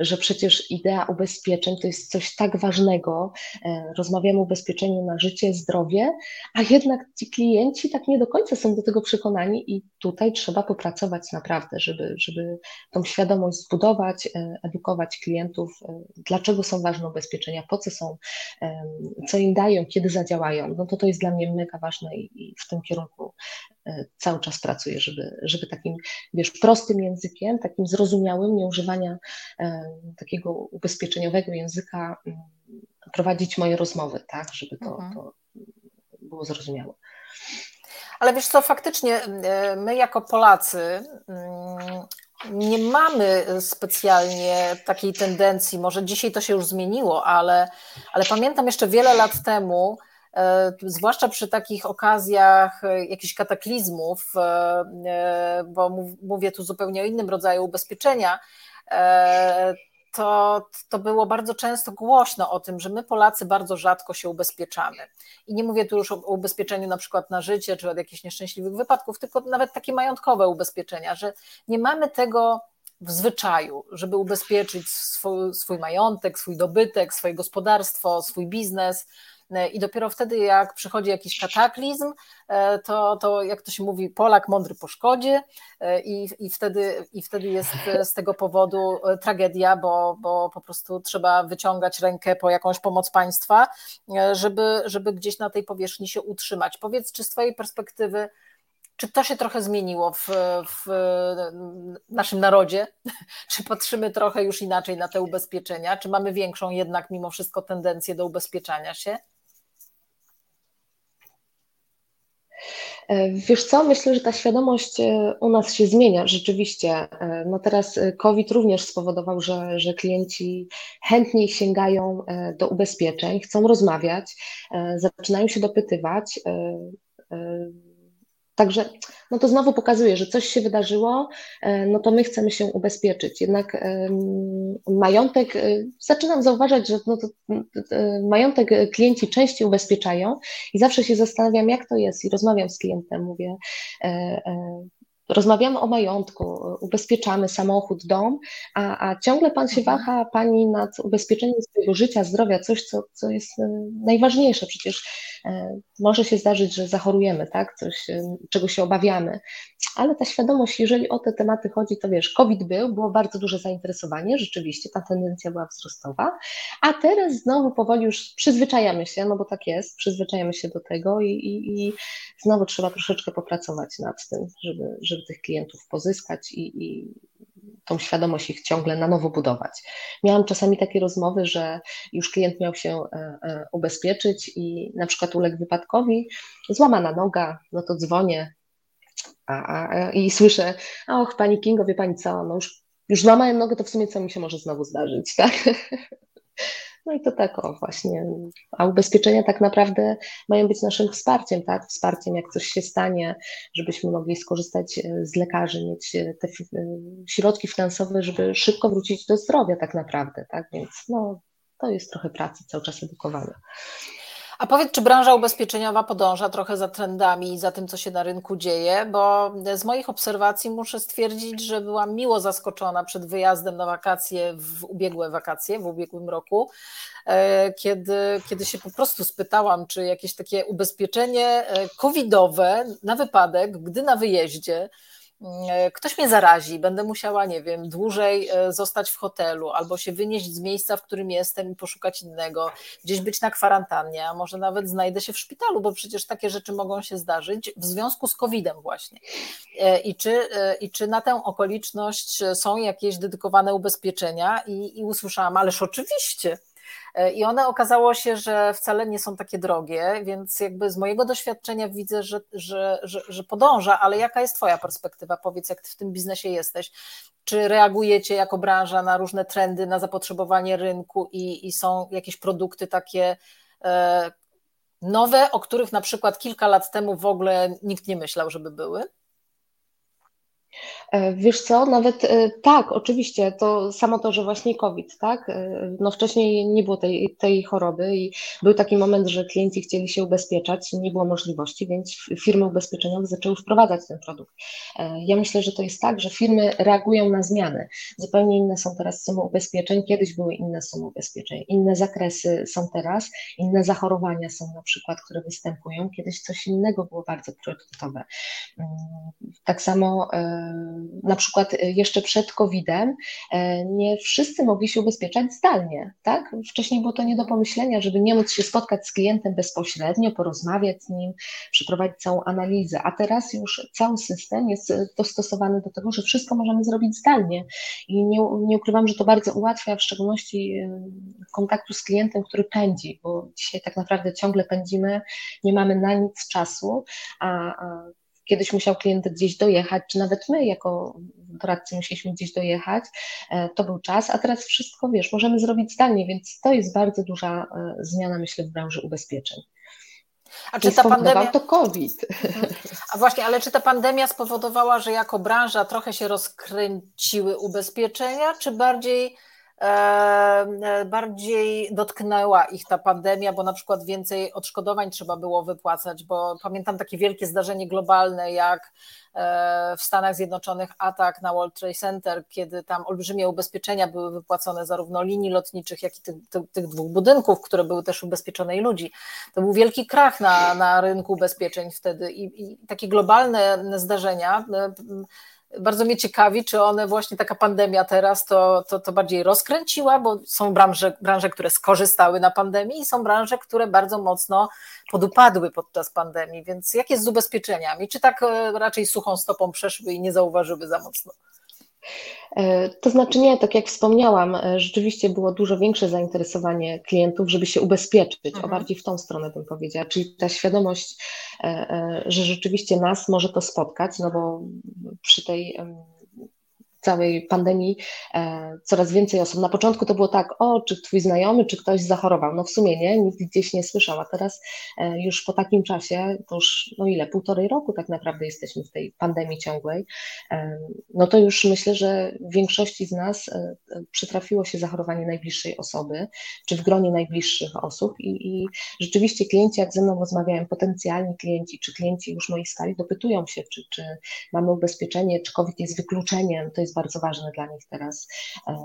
że przecież idea ubezpieczeń to jest coś tak ważnego. E, rozmawiamy o ubezpieczeniu na życie, zdrowie, a jednak ci klienci tak nie do końca są do tego przekonani i tutaj trzeba popracować naprawdę, żeby, żeby tą świadomość zbudować, e, edukować klientów, e, dlaczego są ważne ubezpieczenia, po co są, co im dają, kiedy zadziałają. No to to jest dla mnie mega ważne i w tym kierunku cały czas pracuję, żeby, żeby takim, wiesz, prostym językiem, takim zrozumiałym, nie używania takiego ubezpieczeniowego języka mm, prowadzić moje rozmowy, tak, żeby to, mhm. to było zrozumiałe. Ale wiesz co, faktycznie e, my jako Polacy mm, nie mamy specjalnie takiej tendencji, może dzisiaj to się już zmieniło, ale, ale pamiętam jeszcze wiele lat temu, e, zwłaszcza przy takich okazjach e, jakichś kataklizmów, bo mówię tu zupełnie o innym rodzaju ubezpieczenia, to, to było bardzo często głośno o tym, że my Polacy bardzo rzadko się ubezpieczamy. I nie mówię tu już o ubezpieczeniu na przykład na życie, czy od jakichś nieszczęśliwych wypadków, tylko nawet takie majątkowe ubezpieczenia, że nie mamy tego w zwyczaju, żeby ubezpieczyć swój, swój majątek, swój dobytek, swoje gospodarstwo, swój biznes E, i dopiero wtedy, jak przychodzi jakiś kataklizm, e, to, to jak to się mówi, Polak mądry po szkodzie e, i, i, wtedy, i wtedy jest z tego powodu tragedia, bo, bo po prostu trzeba wyciągać rękę po jakąś pomoc państwa, żeby, żeby gdzieś na tej powierzchni się utrzymać. Powiedz, czy z Twojej perspektywy czy to się trochę zmieniło w, w, naszym narodzie? Czy patrzymy trochę już inaczej na te ubezpieczenia? Czy mamy większą jednak mimo wszystko tendencję do ubezpieczania się? E, wiesz co, myślę, że ta świadomość e, u nas się zmienia rzeczywiście. E, no teraz COVID również spowodował, że, że klienci chętniej sięgają do ubezpieczeń, chcą rozmawiać, zaczynają się dopytywać Także no to znowu pokazuje, że coś się wydarzyło, e, no to my chcemy się ubezpieczyć. Jednak majątek, e, zaczynam zauważać, że no to, majątek klienci częściej ubezpieczają i zawsze się zastanawiam, jak to jest i rozmawiam z klientem, mówię, e, rozmawiamy o majątku, ubezpieczamy samochód, dom, a, a ciągle pan się mhm. waha, pani nad ubezpieczeniem swojego życia, zdrowia, coś, co, co jest najważniejsze. Przecież E, może się zdarzyć, że zachorujemy, tak? Coś, e, czego się obawiamy, ale ta świadomość, jeżeli o te tematy chodzi, to wiesz, COVID był, było bardzo duże zainteresowanie, rzeczywiście ta tendencja była wzrostowa, a teraz znowu powoli już przyzwyczajamy się, no bo tak jest, przyzwyczajamy się do tego i, i, i znowu trzeba troszeczkę popracować nad tym, żeby, żeby tych klientów pozyskać i, i tą świadomość ich ciągle na nowo budować. Miałam czasami takie rozmowy, że już klient miał się e, e, ubezpieczyć i na przykład uległ wypadkowi, złamana noga, no to dzwonię a, a, i słyszę, och, pani Kingo, wie pani co, no już, już złamałem nogę, to w sumie co mi się może znowu zdarzyć, tak? No i to tak o właśnie. A ubezpieczenia tak naprawdę mają być naszym wsparciem, tak? Wsparciem, jak coś się stanie, żebyśmy mogli skorzystać e, z lekarzy, mieć e, te e, środki finansowe, żeby szybko wrócić do zdrowia tak naprawdę, tak? Więc no, to jest trochę pracy, cały czas edukowania. A powiedz, czy branża ubezpieczeniowa podąża trochę za trendami i za tym, co się na rynku dzieje? Bo z moich obserwacji muszę stwierdzić, że byłam miło zaskoczona przed wyjazdem na wakacje, w ubiegłe wakacje, w ubiegłym roku, e, kiedy, kiedy się po prostu spytałam, czy jakieś takie ubezpieczenie e, covidowe na wypadek, gdy na wyjeździe, ktoś mnie zarazi, będę musiała, nie wiem, dłużej e, zostać w hotelu albo się wynieść z miejsca, w którym jestem i poszukać innego, gdzieś być na kwarantannie, a może nawet znajdę się w szpitalu, bo przecież takie rzeczy mogą się zdarzyć w związku z COVID-em właśnie. E, I czy, i czy na tę okoliczność są jakieś dedykowane ubezpieczenia? I, i usłyszałam, ależ oczywiście. E, I one okazało się, że wcale nie są takie drogie, więc jakby z mojego doświadczenia widzę, że, że, że, że podąża, ale jaka jest Twoja perspektywa? Powiedz, jak w tym biznesie jesteś. Czy reagujecie jako branża na różne trendy, na zapotrzebowanie rynku i, i są jakieś produkty takie e, nowe, o których na przykład kilka lat temu w ogóle nikt nie myślał, żeby były? E, wiesz co, nawet e, tak, oczywiście, to samo to, że właśnie COVID, tak? E, no wcześniej nie było tej, tej choroby i był taki moment, że klienci chcieli się ubezpieczać, nie było możliwości, więc firmy ubezpieczeniowe zaczęły wprowadzać ten produkt. Ja myślę, że to jest tak, że firmy reagują na zmiany. Zupełnie inne są teraz sumy ubezpieczeń, kiedyś były inne sumy ubezpieczeń, inne zakresy są teraz, inne zachorowania są na przykład, które występują, kiedyś coś innego było bardzo priorytetowe. Mm, tak samo na przykład e, jeszcze przed COVID-em e, nie wszyscy mogli się ubezpieczać zdalnie, tak? Wcześniej było to nie do pomyślenia, żeby nie móc się spotkać z klientem bezpośrednio, porozmawiać z nim, przeprowadzić całą analizę, a teraz już cały system jest dostosowany do tego, że wszystko możemy zrobić zdalnie i nie, nie ukrywam, że to bardzo ułatwia w szczególności e, kontaktu z klientem, który pędzi, bo dzisiaj tak naprawdę ciągle pędzimy, nie mamy na nic czasu, a, a kiedyś musiał klient gdzieś dojechać, czy nawet my jako doradcy musieliśmy gdzieś dojechać, e, to był czas, a teraz wszystko, wiesz, możemy zrobić zdalnie, więc to jest bardzo duża e, zmiana, myślę, w branży ubezpieczeń. A czy ta pandemia. To COVID. A właśnie, ale czy ta pandemia spowodowała, że jako branża trochę się rozkręciły ubezpieczenia, czy bardziej bardziej dotknęła ich ta pandemia, bo na przykład więcej odszkodowań trzeba było wypłacać, bo pamiętam takie wielkie zdarzenie globalne, jak e, w Stanach Zjednoczonych atak na World Trade Center, kiedy tam olbrzymie ubezpieczenia były wypłacone zarówno linii lotniczych, jak i tych, tych, tych dwóch budynków, które były też ubezpieczone i ludzi. To był wielki krach na, na rynku ubezpieczeń wtedy i, i takie globalne zdarzenia e, bardzo mnie ciekawi, czy one właśnie taka pandemia teraz to, to, to bardziej rozkręciła, bo są branże, branże, które skorzystały na pandemii i są branże, które bardzo mocno podupadły podczas pandemii. Więc jak jest z ubezpieczeniami? Czy tak e, raczej suchą stopą przeszły i nie zauważyły za mocno? E, to znaczy nie, tak jak wspomniałam, e, rzeczywiście było dużo większe zainteresowanie klientów, żeby się ubezpieczyć, mhm. o bardziej w tą stronę bym powiedziała, czyli ta świadomość, e, że rzeczywiście nas może to spotkać, no bo przy tej całej pandemii e, coraz więcej osób. Na początku to było tak, o, czy twój znajomy, czy ktoś zachorował. No w sumie nie, nikt gdzieś nie słyszał, a teraz e, już po takim czasie, to już no ile, półtorej roku tak naprawdę jesteśmy w tej pandemii ciągłej, e, no to już myślę, że większości z nas przytrafiło się zachorowanie najbliższej osoby, czy w gronie najbliższych osób i, i rzeczywiście klienci, jak ze mną rozmawiają, potencjalni klienci, czy klienci już mojej skali, dopytują się, czy, czy mamy ubezpieczenie, czy COVID jest wykluczeniem, to jest jest bardzo ważne dla nich teraz. E,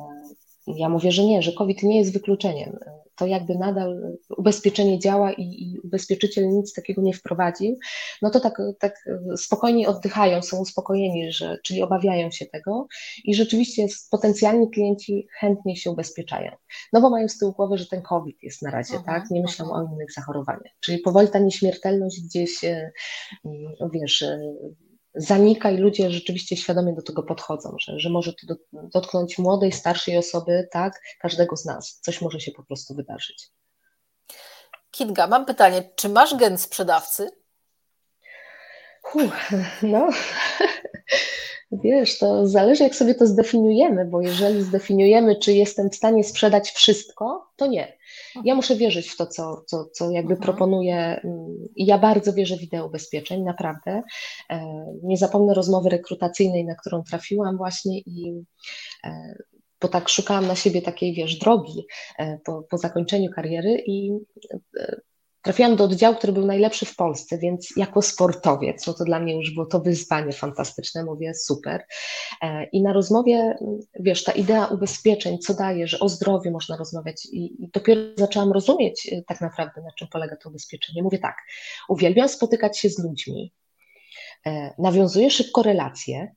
ja mówię, że nie, że COVID nie jest wykluczeniem. To jakby nadal ubezpieczenie działa i, i ubezpieczyciel nic takiego nie wprowadził, no to tak, tak spokojnie oddychają, są uspokojeni, że, czyli obawiają się tego i rzeczywiście potencjalni klienci chętnie się ubezpieczają. No bo mają z tyłu głowy, że ten COVID jest na razie, tak? Nie myślą o innych zachorowaniach. Czyli powoli ta nieśmiertelność gdzieś, e, wiesz, e, zanika i ludzie rzeczywiście świadomie do tego podchodzą, że, że może to dotknąć młodej, starszej osoby, tak, każdego z nas. Coś może się po prostu wydarzyć. Kinga, mam pytanie, czy masz gen sprzedawcy? Huh, no, wiesz, to zależy jak sobie to zdefiniujemy, bo jeżeli zdefiniujemy, czy jestem w stanie sprzedać wszystko, to nie. Ja muszę wierzyć w to, co, co, co jakby mhm. proponuję. Mm, I ja bardzo wierzę w ideę ubezpieczeń, naprawdę. E, nie zapomnę rozmowy rekrutacyjnej, na którą trafiłam właśnie i e, bo tak szukałam na siebie takiej, wiesz, drogi e, po, po zakończeniu kariery i Trafiłam do oddziału, który był najlepszy w Polsce, więc jako sportowiec, no to dla mnie już było to wyzwanie fantastyczne, mówię super. E, I na rozmowie, wiesz, ta idea ubezpieczeń, co daje, że o zdrowiu można rozmawiać i, i dopiero zaczęłam rozumieć e, tak naprawdę, na czym polega to ubezpieczenie. Mówię tak, uwielbiam spotykać się z ludźmi, e, nawiązuję szybko relacje,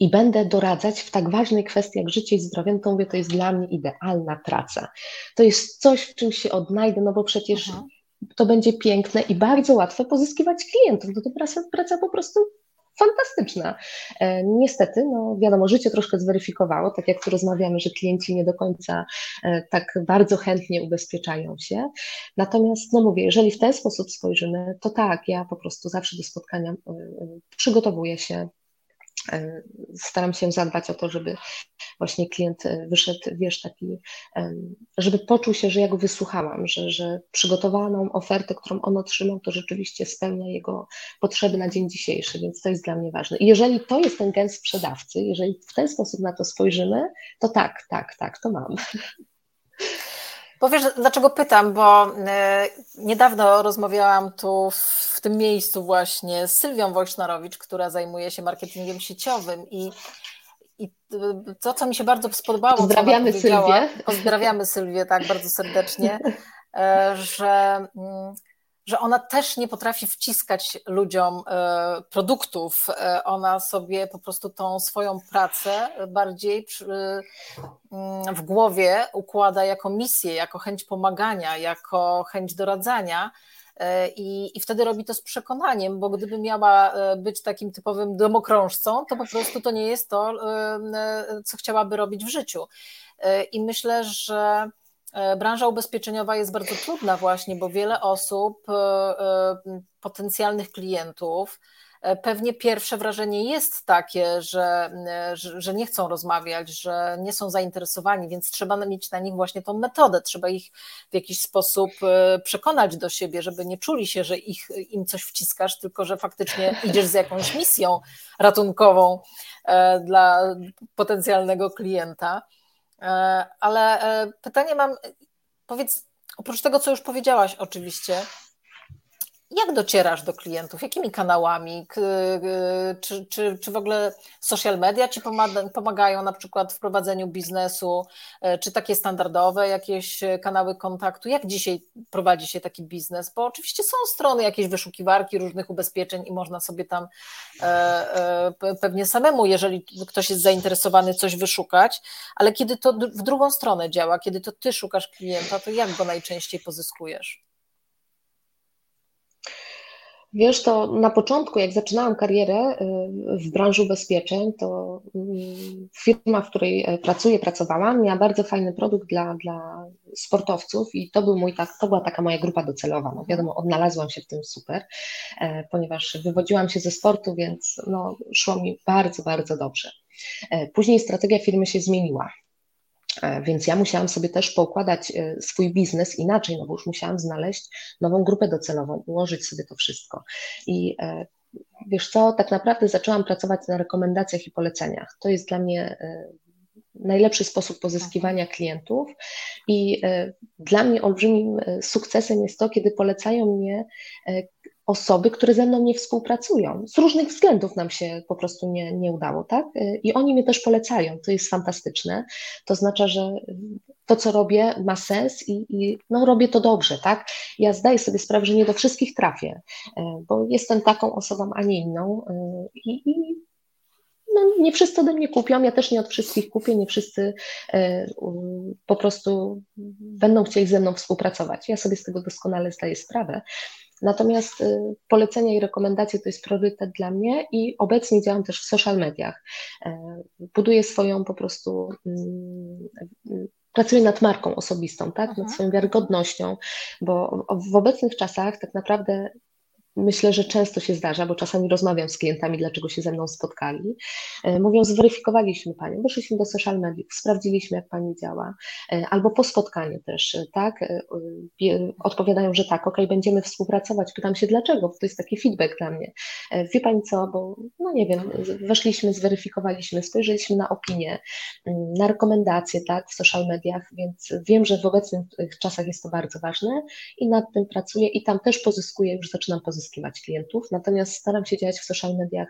i będę doradzać w tak ważnej kwestii jak życie i zdrowie, no to mówię, to jest dla mnie idealna praca. To jest coś, w czym się odnajdę, no bo przecież Aha. to będzie piękne i bardzo łatwe pozyskiwać klientów. No to praca, praca po prostu fantastyczna. E, niestety, no wiadomo, życie troszkę zweryfikowało, tak jak tu rozmawiamy, że klienci nie do końca e, tak bardzo chętnie ubezpieczają się. Natomiast, no mówię, jeżeli w ten sposób spojrzymy, to tak, ja po prostu zawsze do spotkania e, przygotowuję się, staram się zadbać o to, żeby właśnie klient e, wyszedł, wiesz, taki, żeby poczuł się, że ja go wysłuchałam, że, że przygotowaną ofertę, którą on otrzymał, to rzeczywiście spełnia jego potrzeby na dzień dzisiejszy, więc to jest dla mnie ważne. I jeżeli to jest ten gen sprzedawcy, jeżeli w ten sposób na to spojrzymy, to tak, tak, tak, to mam. Powiesz, dlaczego pytam, bo e, niedawno rozmawiałam tu w tym miejscu właśnie z Sylwią Wojsznarowicz, która zajmuje się marketingiem sieciowym i i to, co mi się bardzo spodobało, pozdrawiamy Sylwię. Pozdrawiamy Sylwię tak bardzo serdecznie, e, że mm, że ona też nie potrafi wciskać ludziom e, produktów. E, ona sobie po prostu tą swoją pracę bardziej mm, w głowie układa jako misję, jako chęć pomagania, jako chęć doradzania. E, I, I wtedy robi to z przekonaniem, bo gdyby miała być takim typowym domokrążcą, to po prostu to nie jest to, co chciałaby robić w życiu. I myślę, że E, branża ubezpieczeniowa jest bardzo trudna właśnie, bo wiele osób, e, e, potencjalnych klientów, pewnie pierwsze wrażenie jest takie, że, że, nie chcą rozmawiać, że nie są zainteresowani, więc trzeba mieć na nich właśnie tą metodę, trzeba ich w jakiś sposób przekonać do siebie, żeby nie czuli się, że ich, im coś wciskasz, tylko że faktycznie idziesz z jakąś misją ratunkową dla potencjalnego klienta. E, ale e, pytanie mam, powiedz, oprócz tego, co już powiedziałaś oczywiście, jak docierasz do klientów? Jakimi kanałami? Czy, czy, czy w ogóle social media ci pomagają na przykład w prowadzeniu biznesu? E, czy takie standardowe jakieś kanały kontaktu? Jak dzisiaj prowadzi się taki biznes? Bo oczywiście są strony, jakieś wyszukiwarki różnych ubezpieczeń i można sobie tam e, e, pewnie samemu, jeżeli ktoś jest zainteresowany, coś wyszukać, ale kiedy to w drugą stronę działa, kiedy to ty szukasz klienta, to jak go najczęściej pozyskujesz? Wiesz, to na początku, jak zaczynałam karierę y, w branży ubezpieczeń, to mm, firma, w której e, pracuję, pracowałam, miała bardzo fajny produkt dla, dla sportowców i to, był mój, tak, to była taka moja grupa docelowa. No wiadomo, odnalazłam się w tym super, e, ponieważ wywodziłam się ze sportu, więc no, szło mi bardzo, bardzo dobrze. E, później strategia firmy się zmieniła. E, więc ja musiałam sobie też poukładać e, swój biznes inaczej, no bo już musiałam znaleźć nową grupę docelową, ułożyć sobie to wszystko. I e, wiesz co, tak naprawdę zaczęłam pracować na rekomendacjach i poleceniach. To jest dla mnie najlepszy sposób pozyskiwania klientów i dla mnie olbrzymim sukcesem jest to, kiedy polecają mnie osoby, które ze mną nie współpracują. Z różnych względów nam się po prostu nie, nie udało, tak? I oni mnie też polecają, to jest fantastyczne. To oznacza, że to, co robię, ma sens i, i no, robię to dobrze, tak? Ja zdaję sobie sprawę, że nie do wszystkich trafię, e, bo jestem taką osobą, a nie inną e, i, i no, nie wszyscy ode mnie kupią, ja też nie od wszystkich kupię, nie wszyscy po prostu będą chcieli ze mną współpracować. Ja sobie z tego doskonale zdaję sprawę. Natomiast y, polecenia i rekomendacje to jest priorytet dla mnie i obecnie działam też w social mediach. E, buduję swoją po prostu mm, pracuję nad marką osobistą, tak? nad mhm. swoją wiarygodnością, bo w obecnych czasach tak naprawdę myślę, że często się zdarza, bo czasami rozmawiam z klientami, dlaczego się ze mną spotkali. E, mówią, zweryfikowaliśmy Panią, wyszliśmy do social mediów, sprawdziliśmy, jak Pani działa, e, albo po spotkaniu też, e, tak? Odpowiadają, że tak, ok, będziemy współpracować. Pytam się, dlaczego, bo to jest taki feedback dla mnie. Wie Pani co, bo no nie wiem, weszliśmy, zweryfikowaliśmy, spojrzeliśmy na opinie, mm, na rekomendacje, tak, w social mediach, więc wiem, że w obecnych czasach jest to bardzo ważne i nad tym pracuję i tam też pozyskuję, już zaczynam pozyskiwać pozyskiwać klientów, natomiast staram się działać w social mediach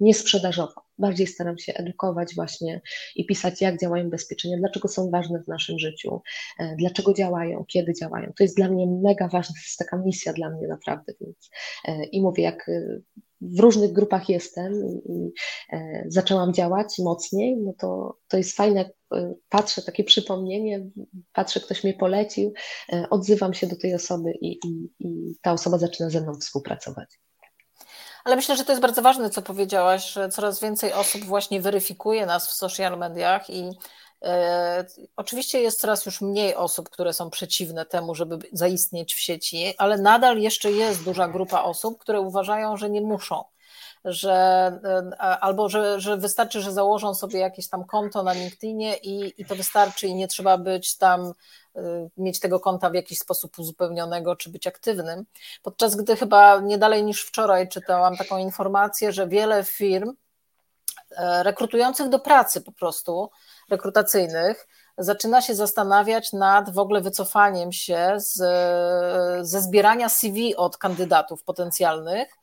niesprzedażowo. Bardziej staram się edukować właśnie i pisać, jak działają ubezpieczenia, dlaczego są ważne w naszym życiu, e, dlaczego działają, kiedy działają. To jest dla mnie mega ważne, to jest taka misja dla mnie naprawdę, więc e, i mówię, jak e, w różnych grupach jestem i zaczęłam działać mocniej, no to, to jest fajne, patrzę, takie przypomnienie, patrzę, ktoś mnie polecił, odzywam się do tej osoby i, i, i ta osoba zaczyna ze mną współpracować. Ale myślę, że to jest bardzo ważne, co powiedziałaś, że coraz więcej osób właśnie weryfikuje nas w social mediach i E, oczywiście jest coraz już mniej osób, które są przeciwne temu, żeby zaistnieć w sieci, ale nadal jeszcze jest duża grupa osób, które uważają, że nie muszą. Że, e, albo że, że wystarczy, że założą sobie jakieś tam konto na LinkedInie i, i to wystarczy i nie trzeba być tam, e, mieć tego konta w jakiś sposób uzupełnionego czy być aktywnym. Podczas gdy chyba nie dalej niż wczoraj czytałam taką informację, że wiele firm rekrutujących do pracy po prostu rekrutacyjnych zaczyna się zastanawiać nad w ogóle wycofaniem się z, ze zbierania CV od kandydatów potencjalnych e,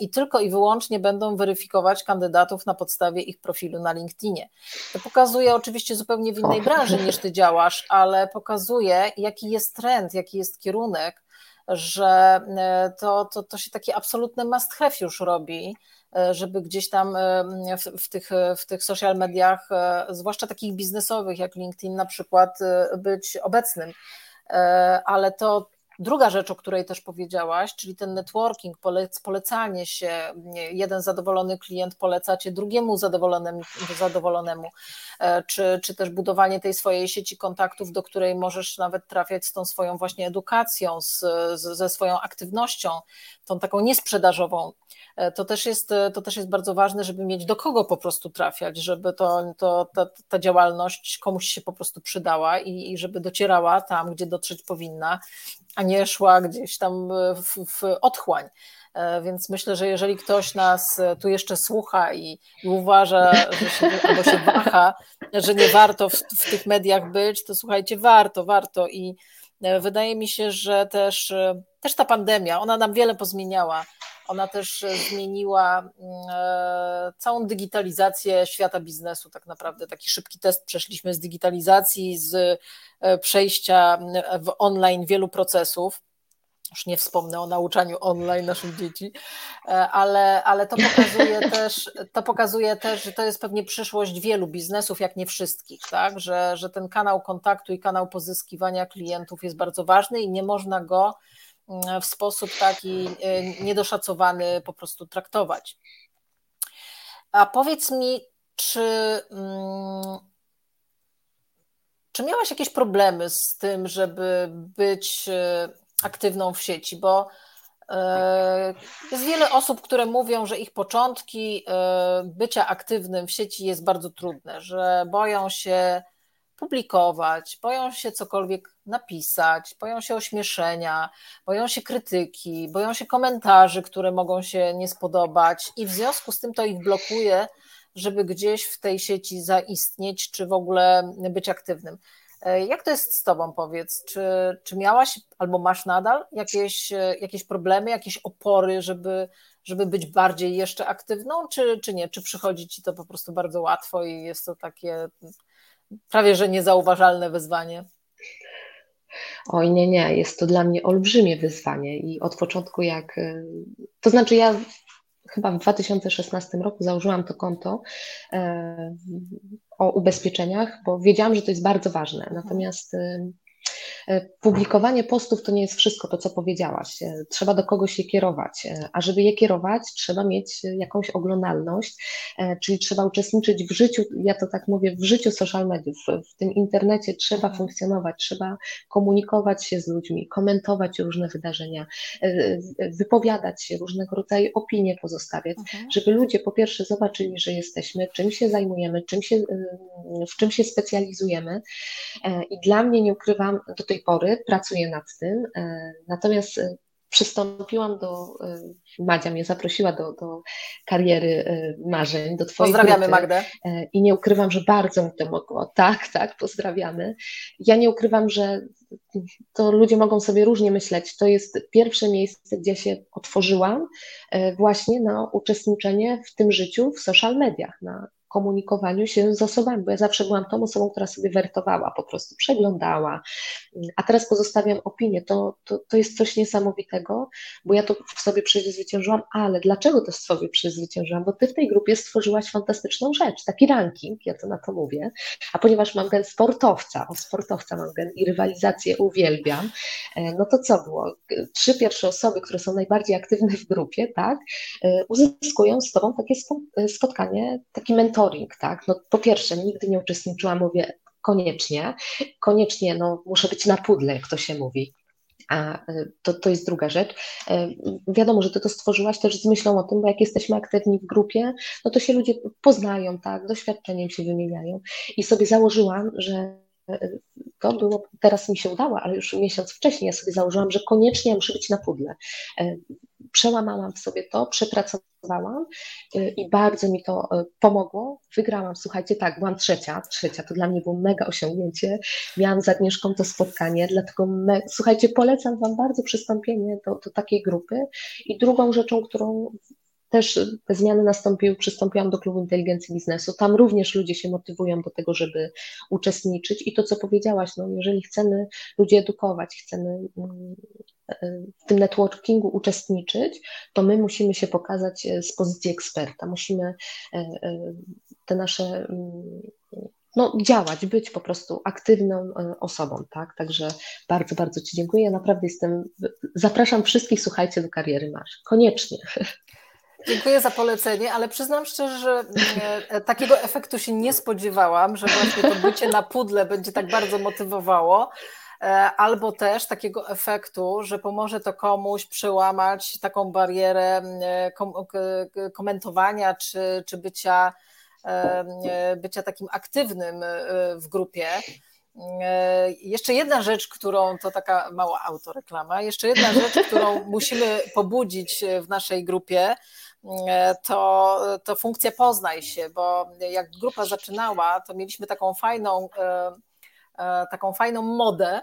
i tylko i wyłącznie będą weryfikować kandydatów na podstawie ich profilu na LinkedInie. To pokazuje oczywiście zupełnie w innej branży niż ty działasz, ale pokazuje, jaki jest trend, jaki jest kierunek, że e, to, to, to się takie absolutne must have już robi E, żeby gdzieś tam e, w, w, tych, w tych social mediach, e, zwłaszcza takich biznesowych jak LinkedIn na przykład, być obecnym. Ale to Druga rzecz, o której też powiedziałaś, czyli ten networking, polecanie się, jeden zadowolony klient poleca cię drugiemu zadowolonemu, zadowolonemu czy, czy też budowanie tej swojej sieci kontaktów, do której możesz nawet trafiać z tą swoją właśnie edukacją, z, z, ze swoją aktywnością, tą taką niesprzedażową E, to też jest, to też jest bardzo ważne, żeby mieć do kogo po prostu trafiać, żeby to, to, ta, ta działalność komuś się po prostu przydała i, i żeby docierała tam, gdzie dotrzeć powinna, a nie szła gdzieś tam w, w otchłań. E, więc myślę, że jeżeli ktoś nas tu jeszcze słucha i, i uważa, że się, albo się waha, że nie warto w, w tych mediach być, to słuchajcie, warto, warto. I wydaje mi się, że też, też ta pandemia, ona nam wiele pozmieniała ona też e, zmieniła mm, e, całą digitalizację świata biznesu, tak naprawdę. Taki szybki test przeszliśmy z digitalizacji, z e, przejścia w online wielu procesów już nie wspomnę o nauczaniu online naszych dzieci, ale, ale to, pokazuje też, to pokazuje też, że to jest pewnie przyszłość wielu biznesów, jak nie wszystkich, tak? że, że ten kanał kontaktu i kanał pozyskiwania klientów jest bardzo ważny i nie można go w sposób taki e, niedoszacowany po prostu traktować. A powiedz mi, czy, mm, czy miałaś jakieś problemy z tym, żeby być e, aktywną w sieci? Bo e, jest wiele osób, które mówią, że ich początki bycia aktywnym w sieci jest bardzo trudne, że boją się publikować, boją się cokolwiek napisać, boją się ośmieszenia, boją się krytyki, boją się komentarzy, które mogą się nie spodobać, i w związku z tym to ich blokuje, żeby gdzieś w tej sieci zaistnieć, czy w ogóle być aktywnym. E, jak to jest z Tobą, powiedz? Czy, czy miałaś albo masz nadal jakieś, e, jakieś problemy, jakieś opory, żeby, żeby być bardziej jeszcze aktywną, czy, czy nie? Czy przychodzi Ci to po prostu bardzo łatwo i jest to takie prawie że niezauważalne wyzwanie? Oj, nie, nie, jest to dla mnie olbrzymie wyzwanie i od początku jak, y, to znaczy ja chyba w 2016 roku założyłam to konto e, o ubezpieczeniach, bo wiedziałam, że to jest bardzo ważne. Natomiast y, publikowanie postów to nie jest wszystko to, co powiedziałaś. E, trzeba do kogoś je kierować, e, a żeby je kierować, trzeba mieć jakąś oglądalność, czyli trzeba uczestniczyć w życiu, ja to tak mówię, w życiu social mediów, w tym internecie trzeba mhm. funkcjonować, trzeba komunikować się z ludźmi, komentować różne wydarzenia, wypowiadać się, różnego rodzaju opinie pozostawiać, mhm. żeby ludzie po pierwsze zobaczyli, że jesteśmy, czym się zajmujemy, czym się, w czym się specjalizujemy. I dla mnie nie ukrywam, do tej pory, pracuję nad tym, e, natomiast e, przystąpiłam do, e, Madzia mnie zaprosiła do, do kariery marzeń, do Twojej Pozdrawiamy grupy. Magdę. I nie ukrywam, że bardzo mi to mogło. Tak, tak, pozdrawiamy. Ja nie ukrywam, że to ludzie mogą sobie różnie myśleć. To jest pierwsze miejsce, gdzie się otworzyłam właśnie na uczestniczenie w tym życiu w social mediach, na komunikowaniu się z osobami, bo ja zawsze byłam tą osobą, która sobie wertowała, po prostu przeglądała, a teraz pozostawiam opinię. To, to, to jest coś niesamowitego, bo ja to w sobie przezwyciężyłam, ale dlaczego to w sobie przezwyciężyłam? Bo ty w tej grupie stworzyłaś fantastyczną rzecz, taki ranking, ja to na to mówię, a ponieważ mam gen sportowca, o sportowca mam gen i rywalizację uwielbiam, e, no to co było? Trzy pierwsze osoby, które są najbardziej aktywne w grupie, tak, e, uzyskują z tobą takie spotkanie, taki mentoring, tak. No po pierwsze, nigdy nie uczestniczyłam, mówię, koniecznie, koniecznie no, muszę być na pudle, jak to się mówi. A e, to, to jest druga rzecz. E, wiadomo, że ty to stworzyłaś też z myślą o tym, bo jak jesteśmy aktywni w grupie, no to się ludzie poznają, tak, doświadczeniem się wymieniają. I sobie założyłam, że e, to było, teraz mi się udało, ale już miesiąc wcześniej ja sobie założyłam, że koniecznie muszę być na pudle przełamałam w sobie to, przepracowałam y, i bardzo mi to y, pomogło. Wygrałam, słuchajcie, tak, byłam trzecia, trzecia, to dla mnie było mega osiągnięcie. Miałam z Agnieszką to spotkanie, dlatego, me, słuchajcie, polecam Wam bardzo przystąpienie do, do takiej grupy. I drugą rzeczą, którą też te zmiany nastąpiły, przystąpiłam do klubu inteligencji biznesu. Tam również ludzie się motywują do tego, żeby uczestniczyć. I to, co powiedziałaś, no, jeżeli chcemy ludzi edukować, chcemy mm, w tym networkingu uczestniczyć, to my musimy się pokazać e, z pozycji eksperta. Musimy e, e, te nasze mm, no, działać, być po prostu aktywną osobą, tak? Także bardzo, bardzo Ci dziękuję. Ja naprawdę jestem, zapraszam wszystkich, słuchajcie, do kariery masz. Koniecznie. Dziękuję za polecenie, ale przyznam szczerze, że takiego efektu się nie spodziewałam, że właśnie to bycie na pudle będzie tak bardzo motywowało. E, albo też takiego efektu, że pomoże to komuś przełamać taką barierę e, komentowania czy, czy bycia, e, bycia takim aktywnym w grupie. Jeszcze jedna rzecz, którą to taka mała autoreklama, jeszcze jedna rzecz, którą musimy pobudzić w naszej grupie, to, to funkcja poznaj się, bo jak grupa zaczynała, to mieliśmy taką fajną, taką fajną modę,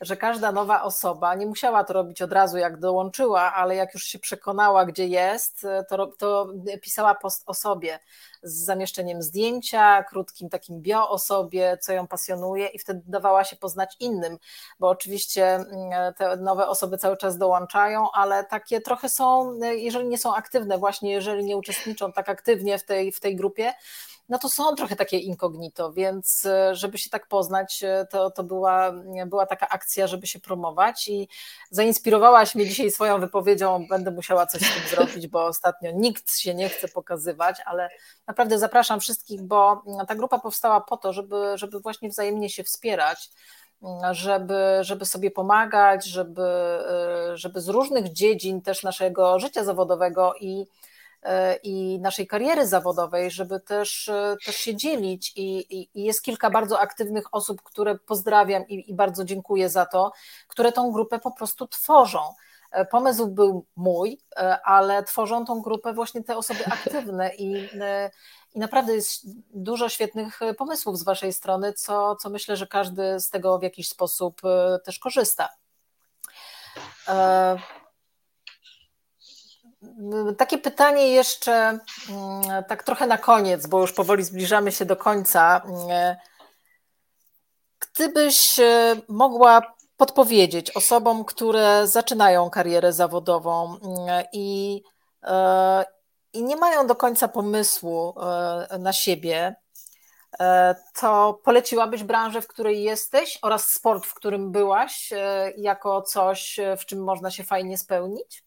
że każda nowa osoba nie musiała to robić od razu, jak dołączyła, ale jak już się przekonała, gdzie jest, to, to pisała post o sobie z zamieszczeniem zdjęcia, krótkim takim bio o sobie, co ją pasjonuje i wtedy dawała się poznać innym, bo oczywiście mm, te nowe osoby cały czas dołączają, ale takie trochę są, jeżeli nie są aktywne, właśnie jeżeli nie uczestniczą tak aktywnie w tej, w tej grupie, no to są trochę takie incognito, więc e, żeby się tak poznać, e, to, to była, była taka akcja, żeby się promować i zainspirowałaś mnie dzisiaj swoją wypowiedzią, będę musiała coś z tym zrobić, bo ostatnio nikt się nie chce pokazywać, ale naprawdę zapraszam wszystkich, bo ta grupa powstała po to, żeby, żeby właśnie wzajemnie się wspierać, żeby, żeby sobie pomagać, żeby, e, żeby z różnych dziedzin też naszego życia zawodowego i E, i naszej kariery zawodowej, żeby też, e, też się dzielić. I, i, I, jest kilka bardzo aktywnych osób, które pozdrawiam i, i bardzo dziękuję za to, które tą grupę po prostu tworzą. E, pomysł był mój, ale tworzą tą grupę właśnie te osoby aktywne i, i naprawdę jest dużo świetnych pomysłów z Waszej strony, co, co myślę, że każdy z tego w jakiś sposób też korzysta. Takie pytanie jeszcze, mm, tak trochę na koniec, bo już powoli zbliżamy się do końca. Gdybyś e, mogła podpowiedzieć osobom, które zaczynają karierę zawodową mm, i, e, i nie mają do końca pomysłu e, na siebie, to poleciłabyś branżę, w której jesteś oraz sport, w którym byłaś, jako coś, w czym można się fajnie spełnić?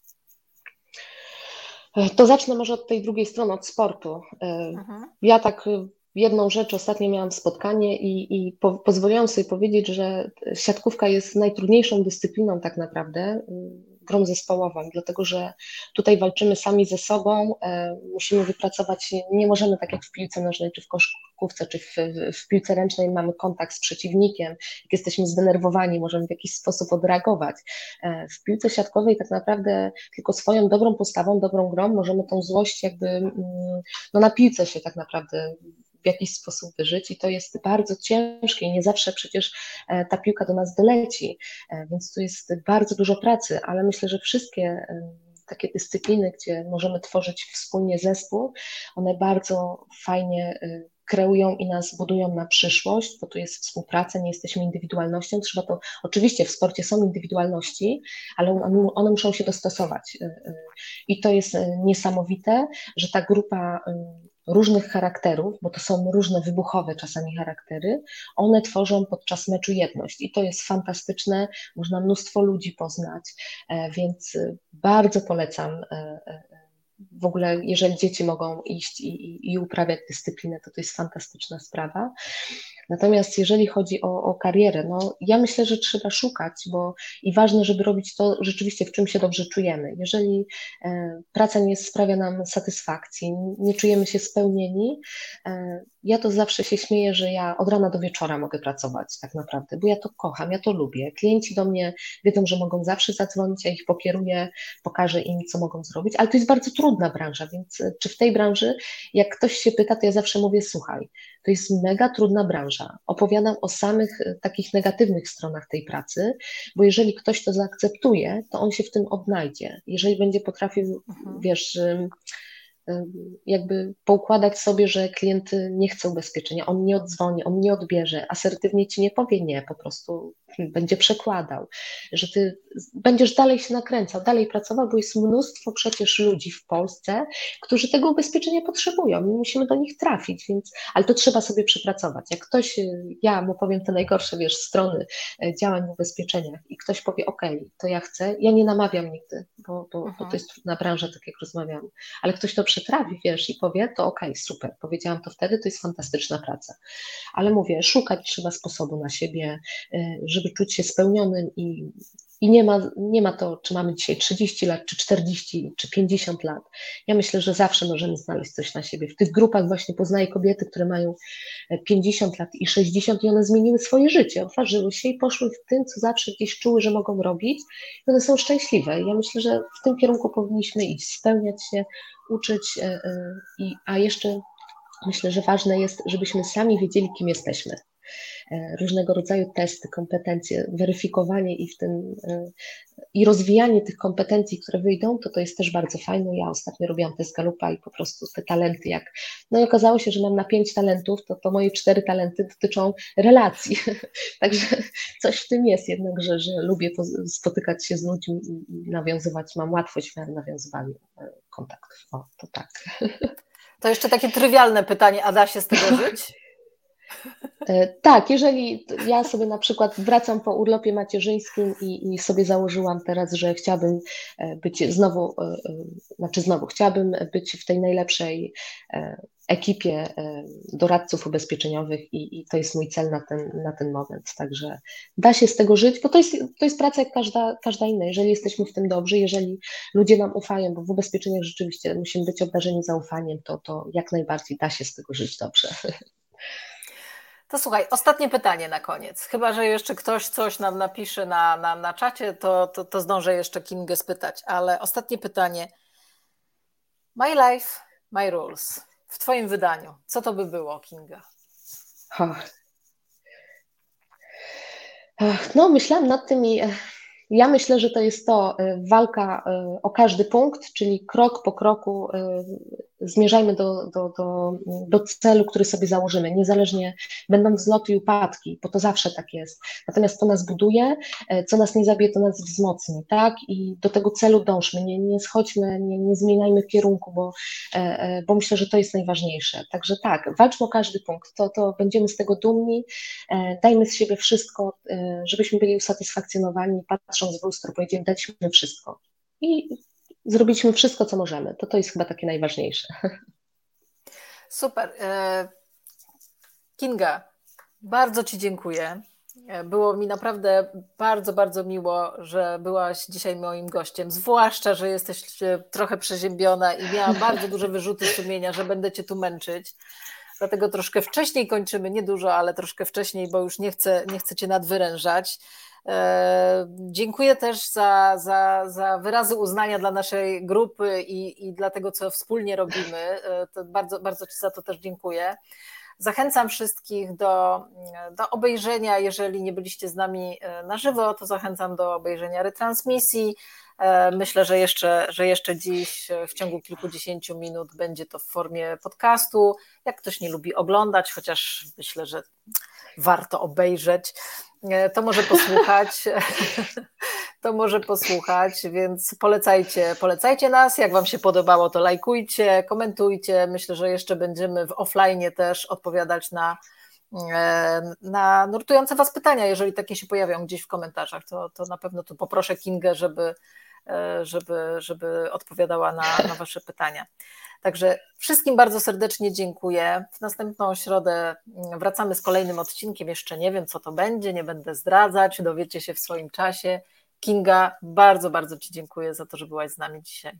E, to zacznę może od tej drugiej strony, od sportu. E, mhm. Ja tak e, jedną rzecz, ostatnio miałam spotkanie i, i po, pozwoliłam sobie powiedzieć, że siatkówka jest najtrudniejszą dyscypliną tak naprawdę grą zespołową, dlatego że tutaj walczymy sami ze sobą, e, musimy wypracować, nie możemy tak jak w piłce nożnej, czy w koszkówce, czy w, w piłce ręcznej mamy kontakt z przeciwnikiem, jak jesteśmy zdenerwowani, możemy w jakiś sposób odreagować. E, w piłce siatkowej tak naprawdę tylko swoją dobrą postawą, dobrą grą możemy tą złość jakby mm, no na piłce się tak naprawdę w jakiś sposób wyżyć i to jest bardzo ciężkie i nie zawsze przecież e, ta piłka do nas doleci, e, więc tu jest bardzo dużo pracy, ale myślę, że wszystkie takie dyscypliny, gdzie możemy tworzyć wspólnie zespół, one bardzo fajnie kreują i nas budują na przyszłość, bo tu jest współpraca, nie jesteśmy indywidualnością. Trzeba to, oczywiście w sporcie są indywidualności, ale one muszą się dostosować. I to jest niesamowite, że ta grupa różnych charakterów, bo to są różne wybuchowe czasami charaktery, one tworzą podczas meczu jedność i to jest fantastyczne, można mnóstwo ludzi poznać, e, więc e, bardzo polecam e, w ogóle, jeżeli dzieci mogą iść i, i, i, uprawiać dyscyplinę, to to jest fantastyczna sprawa. Natomiast jeżeli chodzi o, o karierę, no ja myślę, że trzeba szukać, bo i ważne, żeby robić to rzeczywiście, w czym się dobrze czujemy. Jeżeli e, praca nie sprawia nam satysfakcji, nie czujemy się spełnieni, e, ja to zawsze się śmieję, że ja od rana do wieczora mogę pracować tak naprawdę, bo ja to kocham, ja to lubię. Klienci do mnie wiedzą, że mogą zawsze zadzwonić, ja ich pokieruję, pokażę im, co mogą zrobić, ale to jest bardzo trudna branża, więc e, czy w tej branży, jak ktoś się pyta, to ja zawsze mówię, słuchaj, to jest mega trudna branża. Opowiadam o samych e, takich negatywnych stronach tej pracy, bo jeżeli ktoś to zaakceptuje, to on się w tym odnajdzie. Jeżeli będzie potrafił, mhm. wiesz, jakby poukładać sobie, że klient nie chce ubezpieczenia, on nie odzwoni, on nie odbierze, asertywnie ci nie powie nie, po prostu będzie przekładał, że ty będziesz dalej się nakręcał, dalej pracował, bo jest mnóstwo przecież ludzi w Polsce, którzy tego ubezpieczenia potrzebują. My musimy do nich trafić, więc, ale to trzeba sobie przepracować. Jak ktoś, ja mu powiem te najgorsze, wiesz, strony e, działań w ubezpieczeniach i ktoś powie, ok, to ja chcę, ja nie namawiam nigdy, bo, bo, bo to jest trudna branża, tak jak rozmawiamy, ale ktoś to przetrawi, wiesz, i powie, to ok, super, powiedziałam to wtedy, to jest fantastyczna praca. Ale mówię, szukać trzeba sposobu na siebie, e, żeby żeby czuć się spełnionym i, i nie, ma, nie ma to, czy mamy dzisiaj 30 lat, czy 40, czy 50 lat. Ja myślę, że zawsze możemy znaleźć coś na siebie. W tych grupach właśnie poznaję kobiety, które mają 50 lat i 60 i one zmieniły swoje życie, otworzyły się i poszły w tym, co zawsze gdzieś czuły, że mogą robić i one są szczęśliwe. Ja myślę, że w tym kierunku powinniśmy iść, spełniać się, uczyć, e, e, a jeszcze myślę, że ważne jest, żebyśmy sami wiedzieli, kim jesteśmy. E, różnego rodzaju testy, kompetencje, weryfikowanie tym e, i rozwijanie tych kompetencji, które wyjdą, to to jest też bardzo fajne. Ja ostatnio robiłam test Galupa i po prostu te talenty, jak no i okazało się, że mam na pięć talentów, to, to moje cztery talenty dotyczą relacji. Także coś w tym jest jednak, że, że lubię spotykać się z ludźmi i nawiązywać, mam łatwość w nawiązywaniu e, kontaktów. O, to tak. To jeszcze takie trywialne pytanie, a da się z tego żyć? E, tak, jeżeli ja sobie na przykład wracam po urlopie macierzyńskim i, i, sobie założyłam teraz, że chciałabym e, być znowu, e, znaczy znowu, chciałabym być w tej najlepszej ekipie doradców ubezpieczeniowych i, i to jest mój cel na ten, na ten moment. Także da się z tego żyć, bo to jest, to jest praca jak każda, każda inna. Jeżeli jesteśmy w tym dobrzy, jeżeli ludzie nam ufają, bo w ubezpieczeniach rzeczywiście musimy być obdarzeni zaufaniem, to, to jak najbardziej da się z tego żyć dobrze. To słuchaj, ostatnie pytanie na koniec. Chyba, że jeszcze ktoś coś nam napisze na, na, na czacie, to, to, to zdążę jeszcze Kingę spytać, ale ostatnie pytanie. My life, my rules. W Twoim wydaniu, co to by było, Kinga? No, myślałam nad tym i ja myślę, że to jest to y, walka y, o każdy punkt, czyli krok po kroku y, zmierzajmy do, do, do, do celu, który sobie założymy, niezależnie będą wzloty i upadki, bo to zawsze tak jest. Natomiast to nas buduje, co nas nie zabije, to nas wzmocni, tak? I do tego celu dążmy, nie, nie schodźmy, nie, nie zmieniajmy kierunku, bo, bo myślę, że to jest najważniejsze. Także tak, walczmy o każdy punkt, to, to będziemy z tego dumni, dajmy z siebie wszystko, żebyśmy byli usatysfakcjonowani, patrząc patrząc w lustro, powiedzieli, daliśmy wszystko. I zrobiliśmy wszystko, co możemy. To to jest chyba takie najważniejsze. Super. E, Kinga, bardzo Ci dziękuję. E, było mi naprawdę bardzo, bardzo miło, że byłaś dzisiaj moim gościem. Zwłaszcza, że jesteś trochę przeziębiona i miałam bardzo duże wyrzuty sumienia, że będę Cię tu męczyć. Dlatego troszkę wcześniej kończymy, nie dużo, ale troszkę wcześniej, bo już nie chcę, nie chcę Cię nadwyrężać. E, dziękuję też za, za, za wyrazy uznania dla naszej grupy i, i dla tego, co wspólnie robimy. E, to bardzo, bardzo Ci za to też dziękuję. Zachęcam wszystkich do, do obejrzenia, jeżeli nie byliście z nami na żywo, to zachęcam do obejrzenia retransmisji. Myślę, że jeszcze, że jeszcze dziś w ciągu kilkudziesięciu minut będzie to w formie podcastu. Jak ktoś nie lubi oglądać, chociaż myślę, że warto obejrzeć, to może posłuchać. To może posłuchać, więc polecajcie, polecajcie nas. Jak Wam się podobało, to lajkujcie, komentujcie. Myślę, że jeszcze będziemy w offline też odpowiadać na, na nurtujące Was pytania. Jeżeli takie się pojawią gdzieś w komentarzach, to, to na pewno tu poproszę Kingę, żeby, żeby, żeby odpowiadała na, na Wasze pytania. Także wszystkim bardzo serdecznie dziękuję. W następną środę wracamy z kolejnym odcinkiem. Jeszcze nie wiem, co to będzie, nie będę zdradzać, dowiecie się w swoim czasie. Kinga, bardzo, bardzo Ci dziękuję za to, że byłaś z nami dzisiaj.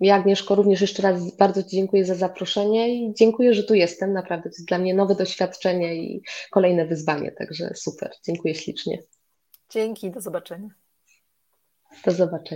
Ja, Agnieszko, również jeszcze raz bardzo Ci dziękuję za zaproszenie i dziękuję, że tu jestem. Naprawdę to jest dla mnie nowe doświadczenie i kolejne wyzwanie, także super. Dziękuję ślicznie. Dzięki, do zobaczenia. Do zobaczenia.